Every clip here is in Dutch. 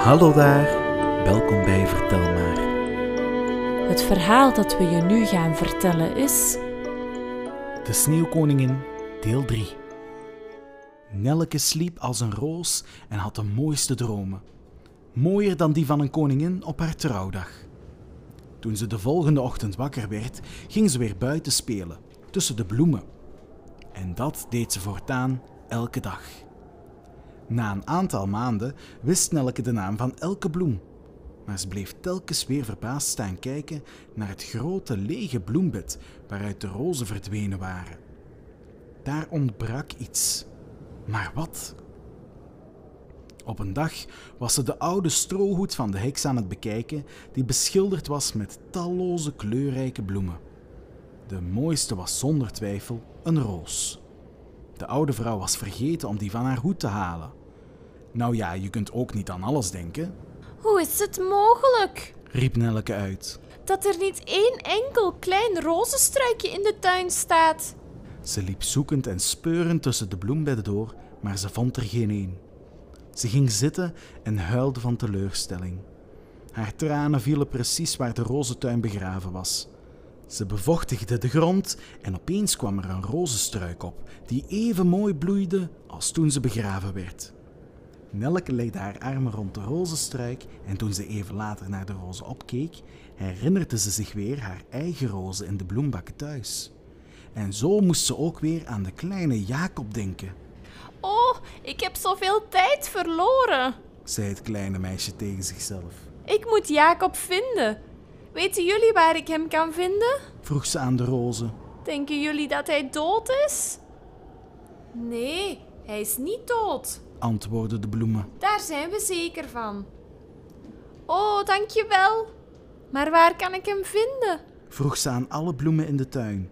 Hallo daar, welkom bij Vertel maar. Het verhaal dat we je nu gaan vertellen is. De Sneeuwkoningin, deel 3. Nelleke sliep als een roos en had de mooiste dromen. Mooier dan die van een koningin op haar trouwdag. Toen ze de volgende ochtend wakker werd, ging ze weer buiten spelen, tussen de bloemen. En dat deed ze voortaan elke dag. Na een aantal maanden wist Nelleke de naam van elke bloem. Maar ze bleef telkens weer verbaasd staan kijken naar het grote lege bloembed waaruit de rozen verdwenen waren. Daar ontbrak iets. Maar wat? Op een dag was ze de oude strohoed van de heks aan het bekijken, die beschilderd was met talloze kleurrijke bloemen. De mooiste was zonder twijfel een roos. De oude vrouw was vergeten om die van haar hoed te halen. Nou ja, je kunt ook niet aan alles denken, Hoe is het mogelijk riep Nelleke uit. dat er niet één enkel klein rozenstruikje in de tuin staat? Ze liep zoekend en speurend tussen de bloembedden door, maar ze vond er geen een. Ze ging zitten en huilde van teleurstelling. Haar tranen vielen precies waar de rozentuin begraven was. Ze bevochtigde de grond en opeens kwam er een rozenstruik op, die even mooi bloeide als toen ze begraven werd. Nelke legde haar armen rond de rozenstruik en toen ze even later naar de rozen opkeek, herinnerde ze zich weer haar eigen rozen in de bloembakken thuis. En zo moest ze ook weer aan de kleine Jacob denken, Oh, ik heb zoveel tijd verloren. zei het kleine meisje tegen zichzelf. Ik moet Jacob vinden. Weten jullie waar ik hem kan vinden? Vroeg ze aan de rozen. Denken jullie dat hij dood is? Nee, hij is niet dood. Antwoordden de bloemen. Daar zijn we zeker van. Oh, dankjewel. Maar waar kan ik hem vinden? Vroeg ze aan alle bloemen in de tuin.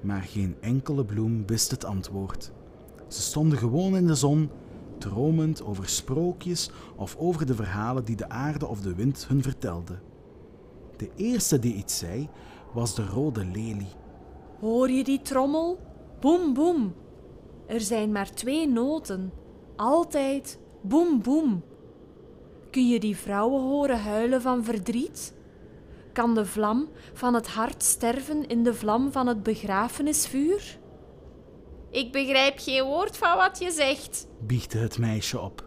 Maar geen enkele bloem wist het antwoord. Ze stonden gewoon in de zon, dromend over sprookjes of over de verhalen die de aarde of de wind hun vertelde. De eerste die iets zei, was de rode lelie. Hoor je die trommel? Boem, boem. Er zijn maar twee noten. Altijd boem, boem. Kun je die vrouwen horen huilen van verdriet? Kan de vlam van het hart sterven in de vlam van het begrafenisvuur? Ik begrijp geen woord van wat je zegt. Biechtte het meisje op,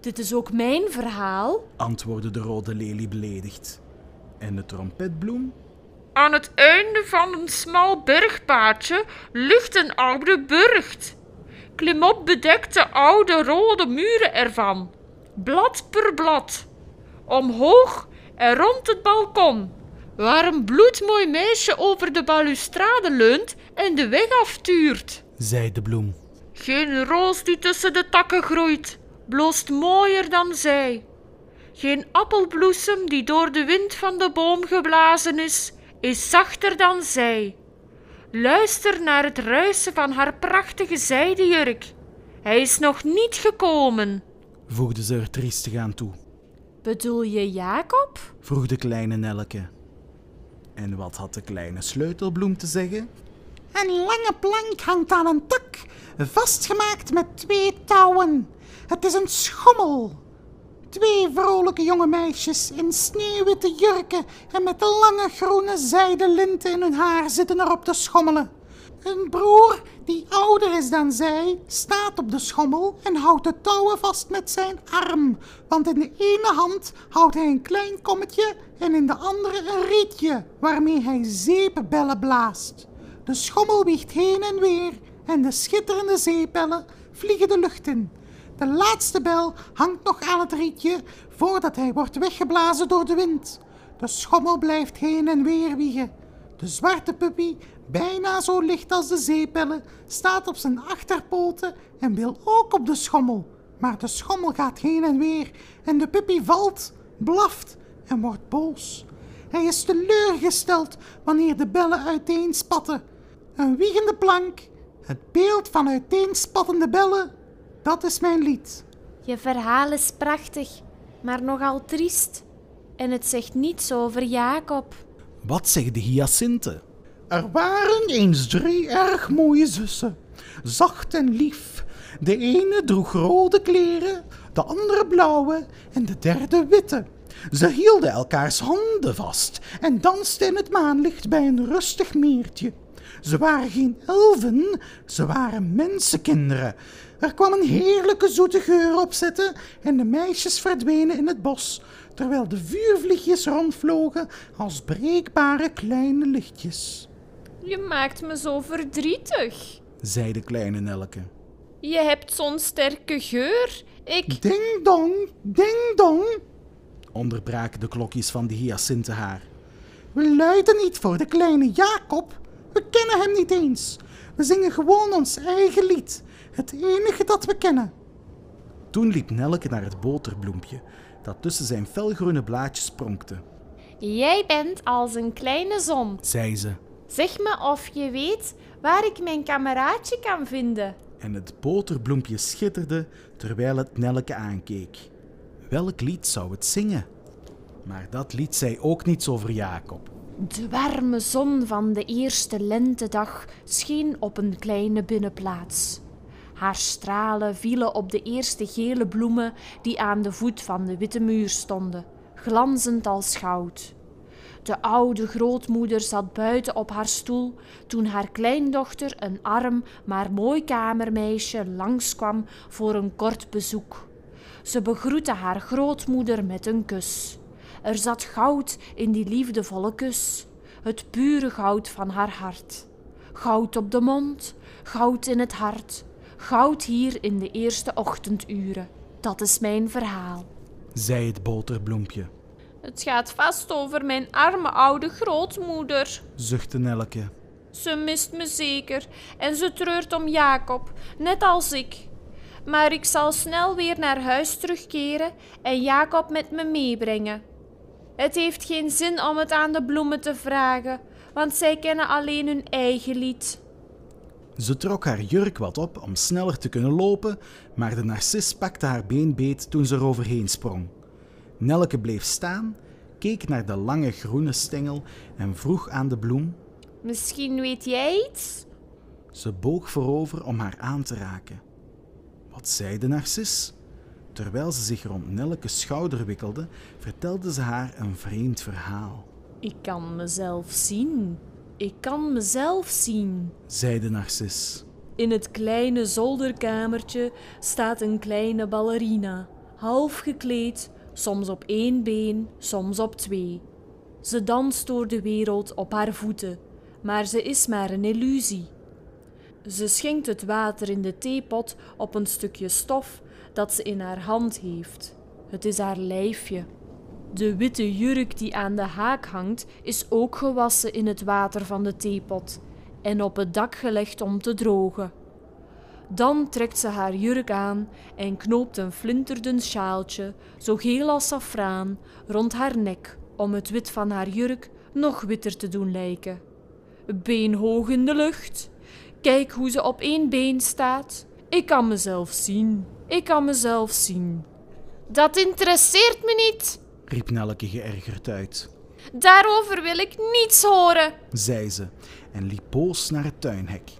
Dit is ook mijn verhaal. antwoordde de rode lelie beledigd. En de trompetbloem? Aan het einde van een smal bergpaadje ligt een oude burcht. Klimop bedekt de oude rode muren ervan, blad per blad. Omhoog en rond het balkon, waar een bloedmooi meisje over de balustrade leunt en de weg aftuurt. zei de bloem. Geen roos die tussen de takken groeit, bloost mooier dan zij. Geen appelbloesem die door de wind van de boom geblazen is, is zachter dan zij. Luister naar het ruisen van haar prachtige zijden jurk. Hij is nog niet gekomen. voegde ze er triestig aan toe. Bedoel je Jacob? vroeg de kleine Nelke. En wat had de kleine sleutelbloem te zeggen? Een lange plank hangt aan een tak, vastgemaakt met twee touwen. Het is een schommel. Twee vrolijke jonge meisjes in sneeuwwitte jurken en met lange groene zijden linten in hun haar zitten erop te schommelen. Hun broer, die ouder is dan zij, staat op de schommel en houdt de touwen vast met zijn arm. Want in de ene hand houdt hij een klein kommetje en in de andere een rietje waarmee hij zeepbellen blaast. De schommel wiegt heen en weer en de schitterende zeepbellen vliegen de lucht in. De laatste bel hangt nog aan het rietje voordat hij wordt weggeblazen door de wind. De schommel blijft heen en weer wiegen. De zwarte puppy, bijna zo licht als de zeepbellen, staat op zijn achterpoten en wil ook op de schommel. Maar de schommel gaat heen en weer en de puppy valt, blaft en wordt boos. Hij is teleurgesteld wanneer de bellen uiteenspatten. Een wiegende plank, het beeld van uiteenspattende bellen, dat is mijn lied. Je verhaal is prachtig, maar nogal triest. En het zegt niets over Jacob. Wat zegt de hyacinthe? Er waren eens drie erg mooie zussen, zacht en lief. De ene droeg rode kleren, de andere blauwe en de derde witte. Ze hielden elkaars handen vast en dansten in het maanlicht bij een rustig meertje. Ze waren geen elfen, ze waren mensenkinderen. Er kwam een heerlijke zoete geur op zitten en de meisjes verdwenen in het bos, terwijl de vuurvliegjes rondvlogen als breekbare kleine lichtjes. Je maakt me zo verdrietig. zei de kleine Nelke. Je hebt zo'n sterke geur. Ik. Ding dong, ding dong. Onderbraken de klokjes van de hyacinthe haar. We luiden niet voor de kleine Jacob. We kennen hem niet eens. We zingen gewoon ons eigen lied. Het enige dat we kennen. Toen liep Nelke naar het boterbloempje, dat tussen zijn felgroene blaadjes pronkte. Jij bent als een kleine zon. Zei ze, Zeg me of je weet waar ik mijn kameraadje kan vinden. en het boterbloempje schitterde terwijl het Nelke aankeek. Welk lied zou het zingen? Maar dat lied zei ook niets over Jacob. De warme zon van de eerste lentedag scheen op een kleine binnenplaats. Haar stralen vielen op de eerste gele bloemen die aan de voet van de witte muur stonden, glanzend als goud. De oude grootmoeder zat buiten op haar stoel toen haar kleindochter, een arm maar mooi kamermeisje, langskwam voor een kort bezoek. Ze begroette haar grootmoeder met een kus. Er zat goud in die liefdevolle kus, het pure goud van haar hart. Goud op de mond, goud in het hart, goud hier in de eerste ochtenduren. Dat is mijn verhaal. zei het boterbloempje, Het gaat vast over mijn arme oude grootmoeder. zuchtte Nelke. Ze mist me zeker en ze treurt om Jacob, net als ik. Maar ik zal snel weer naar huis terugkeren en Jacob met me meebrengen. Het heeft geen zin om het aan de bloemen te vragen, want zij kennen alleen hun eigen lied. Ze trok haar jurk wat op om sneller te kunnen lopen, maar de narcis pakte haar been beet toen ze eroverheen sprong. Nelke bleef staan, keek naar de lange groene stengel en vroeg aan de bloem. Misschien weet jij iets? Ze boog voorover om haar aan te raken. Wat zei de narcis? Terwijl ze zich rond Nelke's schouder wikkelde, vertelde ze haar een vreemd verhaal. Ik kan mezelf zien. Ik kan mezelf zien. Zei de narcis. In het kleine zolderkamertje staat een kleine ballerina, half gekleed, soms op één been, soms op twee. Ze danst door de wereld op haar voeten, maar ze is maar een illusie. Ze schenkt het water in de theepot op een stukje stof dat ze in haar hand heeft. Het is haar lijfje. De witte jurk die aan de haak hangt, is ook gewassen in het water van de theepot en op het dak gelegd om te drogen. Dan trekt ze haar jurk aan en knoopt een flinterdun sjaaltje, zo geel als safraan, rond haar nek om het wit van haar jurk nog witter te doen lijken. Been hoog in de lucht. Kijk hoe ze op één been staat. Ik kan mezelf zien. Ik kan mezelf zien. Dat interesseert me niet. Riep Nelke geërgerd uit. Daarover wil ik niets horen. zei ze en liep boos naar het tuinhek.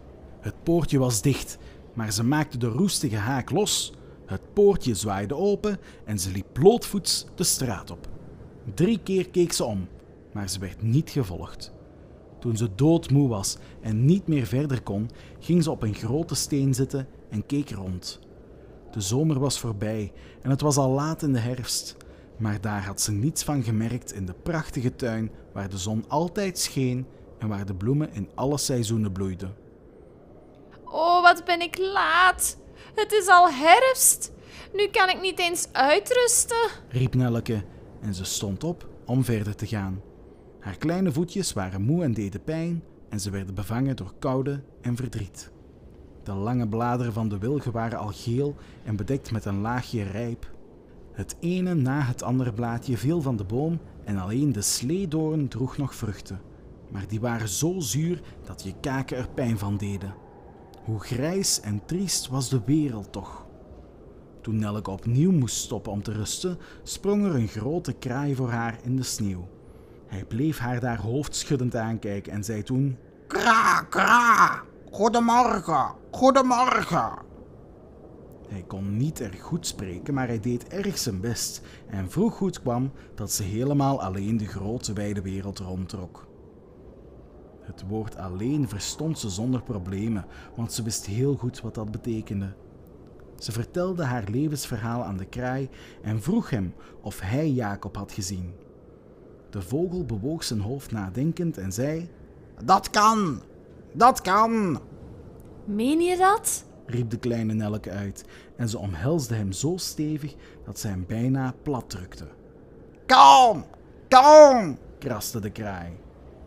Het poortje was dicht, maar ze maakte de roestige haak los. Het poortje zwaaide open en ze liep blootvoets de straat op. Drie keer keek ze om, maar ze werd niet gevolgd. Toen ze doodmoe was en niet meer verder kon, ging ze op een grote steen zitten en keek rond. De zomer was voorbij en het was al laat in de herfst, maar daar had ze niets van gemerkt in de prachtige tuin waar de zon altijd scheen en waar de bloemen in alle seizoenen bloeiden. Oh, wat ben ik laat. Het is al herfst. Nu kan ik niet eens uitrusten. riep Nelleke en ze stond op om verder te gaan. Haar kleine voetjes waren moe en deden pijn en ze werden bevangen door koude en verdriet. De lange bladeren van de wilgen waren al geel en bedekt met een laagje rijp. Het ene na het andere blaadje viel van de boom en alleen de sleedoorn droeg nog vruchten. Maar die waren zo zuur dat je kaken er pijn van deden. Hoe grijs en triest was de wereld toch. Toen Nelke opnieuw moest stoppen om te rusten, sprong er een grote kraai voor haar in de sneeuw. Hij bleef haar daar hoofdschuddend aankijken en zei toen: Kra, kra. Goedemorgen, goedemorgen. Hij kon niet erg goed spreken, maar hij deed erg zijn best en vroeg goed kwam dat ze helemaal alleen de grote wijde wereld rondtrok. Het woord alleen verstond ze zonder problemen, want ze wist heel goed wat dat betekende. Ze vertelde haar levensverhaal aan de kraai en vroeg hem of hij Jacob had gezien. De vogel bewoog zijn hoofd nadenkend en zei: Dat kan, dat kan. Meen je dat? Riep de kleine Nelke uit en ze omhelsde hem zo stevig dat ze hem bijna plat drukte. Kalm, kalm. Kraste de kraai.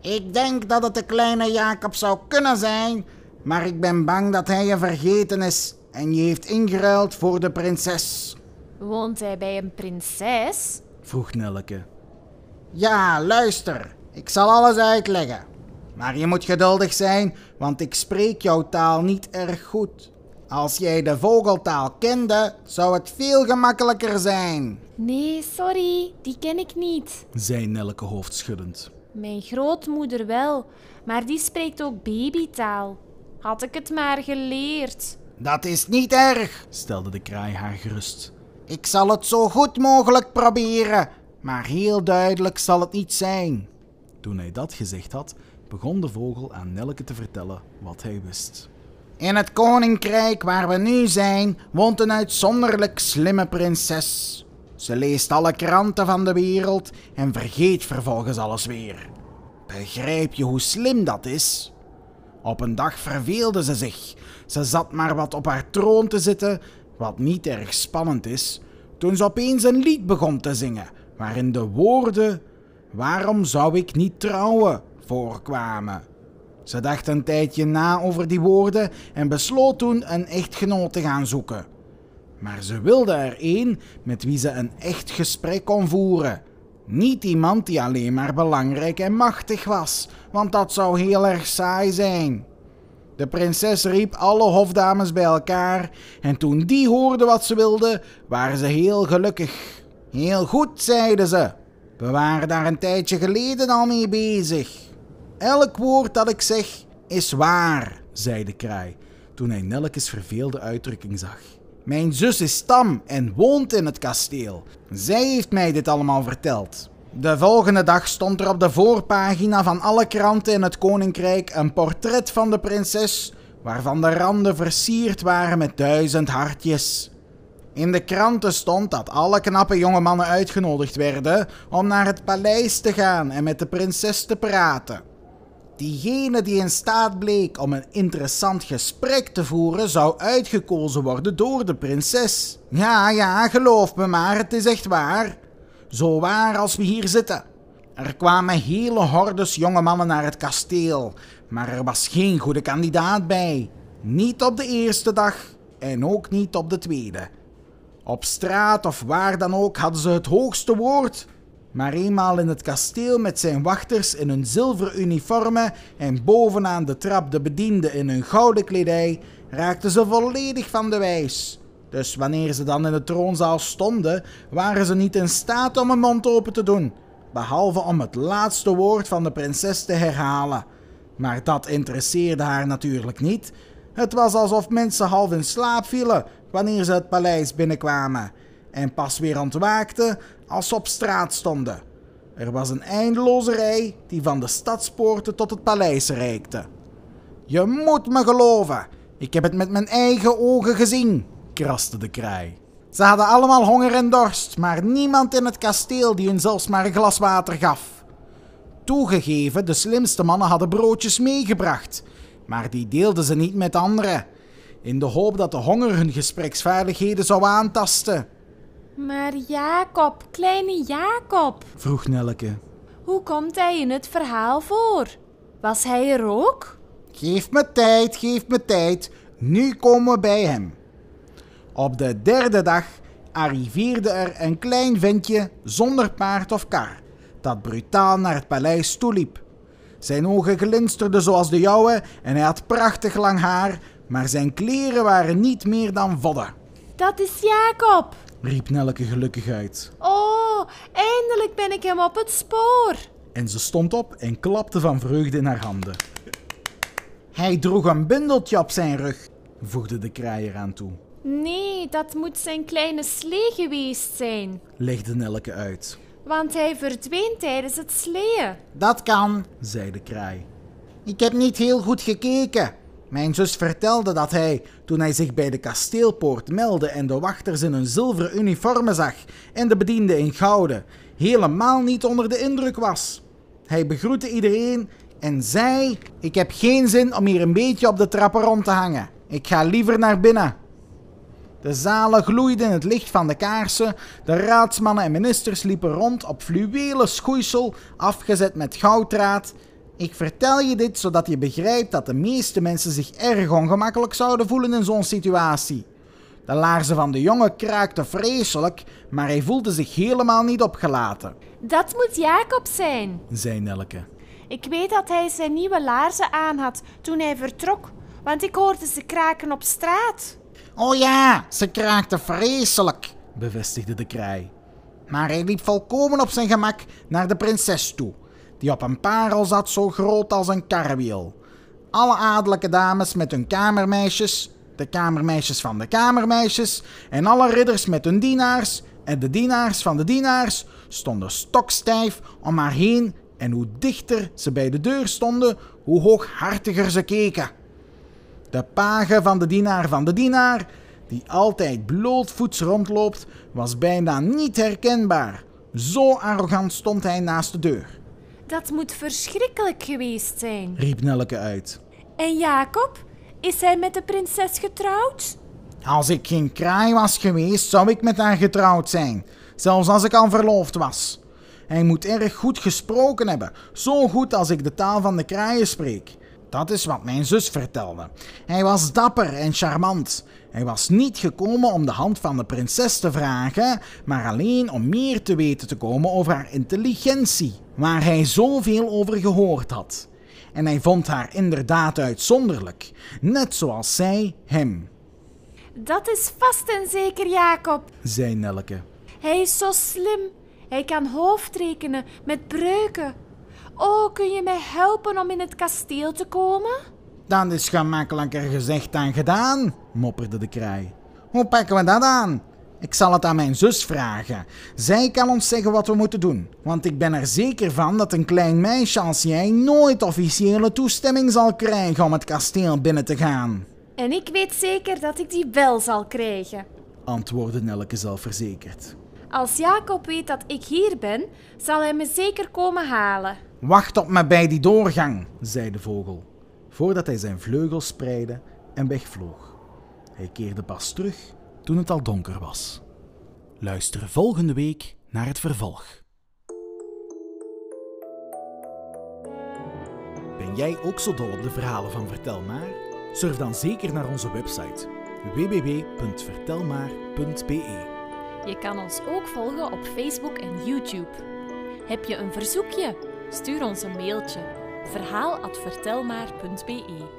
Ik denk dat het de kleine Jacob zou kunnen zijn, maar ik ben bang dat hij je vergeten is en je heeft ingeruild voor de prinses. Woont hij bij een prinses? vroeg Nelke. Ja, luister, ik zal alles uitleggen. Maar je moet geduldig zijn, want ik spreek jouw taal niet erg goed. Als jij de vogeltaal kende, zou het veel gemakkelijker zijn. Nee, sorry, die ken ik niet. zei Nelke hoofdschuddend. Mijn grootmoeder wel, maar die spreekt ook babytaal. Had ik het maar geleerd. Dat is niet erg. stelde de kraai haar gerust. Ik zal het zo goed mogelijk proberen, maar heel duidelijk zal het niet zijn. Toen hij dat gezegd had, begon de vogel aan Nelke te vertellen wat hij wist. In het koninkrijk waar we nu zijn, woont een uitzonderlijk slimme prinses. Ze leest alle kranten van de wereld en vergeet vervolgens alles weer. Begrijp je hoe slim dat is? Op een dag verveelde ze zich. Ze zat maar wat op haar troon te zitten, wat niet erg spannend is, toen ze opeens een lied begon te zingen, waarin de woorden Waarom zou ik niet trouwen voorkwamen. Ze dacht een tijdje na over die woorden en besloot toen een echtgenoot te gaan zoeken. Maar ze wilde er een met wie ze een echt gesprek kon voeren. Niet iemand die alleen maar belangrijk en machtig was, want dat zou heel erg saai zijn. De prinses riep alle hofdames bij elkaar en toen die hoorden wat ze wilde, waren ze heel gelukkig. Heel goed, zeiden ze. We waren daar een tijdje geleden al mee bezig. Elk woord dat ik zeg is waar, zei de kraai, toen hij Nelkes verveelde uitdrukking zag. Mijn zus is tam en woont in het kasteel. Zij heeft mij dit allemaal verteld. De volgende dag stond er op de voorpagina van alle kranten in het koninkrijk een portret van de prinses, waarvan de randen versierd waren met duizend hartjes. In de kranten stond dat alle knappe jonge mannen uitgenodigd werden om naar het paleis te gaan en met de prinses te praten. Diegene die in staat bleek om een interessant gesprek te voeren, zou uitgekozen worden door de prinses. Ja, ja, geloof me maar, het is echt waar. Zo waar als we hier zitten. Er kwamen hele hordes jonge mannen naar het kasteel, maar er was geen goede kandidaat bij. Niet op de eerste dag en ook niet op de tweede. Op straat of waar dan ook hadden ze het hoogste woord. Maar eenmaal in het kasteel met zijn wachters in hun zilveren uniformen en bovenaan de trap de bedienden in hun gouden kledij, raakten ze volledig van de wijs. Dus wanneer ze dan in de troonzaal stonden, waren ze niet in staat om een mond open te doen, behalve om het laatste woord van de prinses te herhalen. Maar dat interesseerde haar natuurlijk niet. Het was alsof mensen half in slaap vielen wanneer ze het paleis binnenkwamen en pas weer ontwaakten als ze op straat stonden. Er was een eindeloze rij die van de stadspoorten tot het paleis reikte. Je moet me geloven, ik heb het met mijn eigen ogen gezien, kraste de kraai. Ze hadden allemaal honger en dorst, maar niemand in het kasteel die hun zelfs maar een glas water gaf. Toegegeven, de slimste mannen hadden broodjes meegebracht, maar die deelden ze niet met anderen, in de hoop dat de honger hun gespreksvaardigheden zou aantasten. Maar Jacob, kleine Jacob, vroeg Nelke. hoe komt hij in het verhaal voor? Was hij er ook? Geef me tijd, geef me tijd. Nu komen we bij hem. Op de derde dag arriveerde er een klein ventje zonder paard of kar, dat brutaal naar het paleis toeliep. Zijn ogen glinsterden zoals de jouwe en hij had prachtig lang haar, maar zijn kleren waren niet meer dan vodden. Dat is Jacob. Riep Nelke gelukkig uit. Oh, eindelijk ben ik hem op het spoor. En ze stond op en klapte van vreugde in haar handen. Hij droeg een bundeltje op zijn rug. voegde de kraai eraan toe. Nee, dat moet zijn kleine slee geweest zijn. legde Nelke uit. Want hij verdween tijdens het sleeën. Dat kan. zei de kraai. Ik heb niet heel goed gekeken. Mijn zus vertelde dat hij, toen hij zich bij de kasteelpoort meldde en de wachters in hun zilveren uniformen zag en de bedienden in gouden, helemaal niet onder de indruk was. Hij begroette iedereen en zei: Ik heb geen zin om hier een beetje op de trappen rond te hangen. Ik ga liever naar binnen. De zalen gloeiden in het licht van de kaarsen. De raadsmannen en ministers liepen rond op fluwelen schoeisel, afgezet met gouddraad. Ik vertel je dit zodat je begrijpt dat de meeste mensen zich erg ongemakkelijk zouden voelen in zo'n situatie. De laarzen van de jongen kraakten vreselijk, maar hij voelde zich helemaal niet opgelaten. Dat moet Jacob zijn. zei Nelke. Ik weet dat hij zijn nieuwe laarzen aan had toen hij vertrok, want ik hoorde ze kraken op straat. Oh ja, ze kraakten vreselijk. bevestigde de kraai. Maar hij liep volkomen op zijn gemak naar de prinses toe, die op een parel zat zo groot als een karwiel. Alle adellijke dames met hun kamermeisjes, de kamermeisjes van de kamermeisjes en alle ridders met hun dienaars en de dienaars van de dienaars stonden stokstijf om haar heen en hoe dichter ze bij de deur stonden, hoe hooghartiger ze keken. De page van de dienaar van de dienaar, die altijd blootvoets rondloopt, was bijna niet herkenbaar. Zo arrogant stond hij naast de deur. Dat moet verschrikkelijk geweest zijn. riep Nelke uit. En Jacob? Is hij met de prinses getrouwd? Als ik geen kraai was geweest, zou ik met haar getrouwd zijn, zelfs als ik al verloofd was. Hij moet erg goed gesproken hebben, zo goed als ik de taal van de kraaien spreek. Dat is wat mijn zus vertelde. Hij was dapper en charmant. Hij was niet gekomen om de hand van de prinses te vragen, maar alleen om meer te weten te komen over haar intelligentie, waar hij zoveel over gehoord had. En hij vond haar inderdaad uitzonderlijk, net zoals zij hem. Dat is vast en zeker Jacob. zei Nelke. Hij is zo slim. Hij kan hoofdrekenen met breuken. Oh, kun je mij helpen om in het kasteel te komen? Dat is gemakkelijker gezegd dan gedaan, mopperde de kraai. Hoe pakken we dat aan? Ik zal het aan mijn zus vragen. Zij kan ons zeggen wat we moeten doen, want ik ben er zeker van dat een klein meisje als jij nooit officiële toestemming zal krijgen om het kasteel binnen te gaan. En ik weet zeker dat ik die wel zal krijgen. antwoordde Nelke zelfverzekerd. Als Jacob weet dat ik hier ben, zal hij me zeker komen halen. Wacht op me bij die doorgang. zei de vogel, voordat hij zijn vleugels spreidde en wegvloog. Hij keerde pas terug toen het al donker was. Luister volgende week naar het vervolg. Ben jij ook zo dol op de verhalen van Vertel Maar? Surf dan zeker naar onze website www.vertelmaar.be. Je kan ons ook volgen op Facebook en YouTube. Heb je een verzoekje? Stuur ons een mailtje. verhaal@vertelmaar.be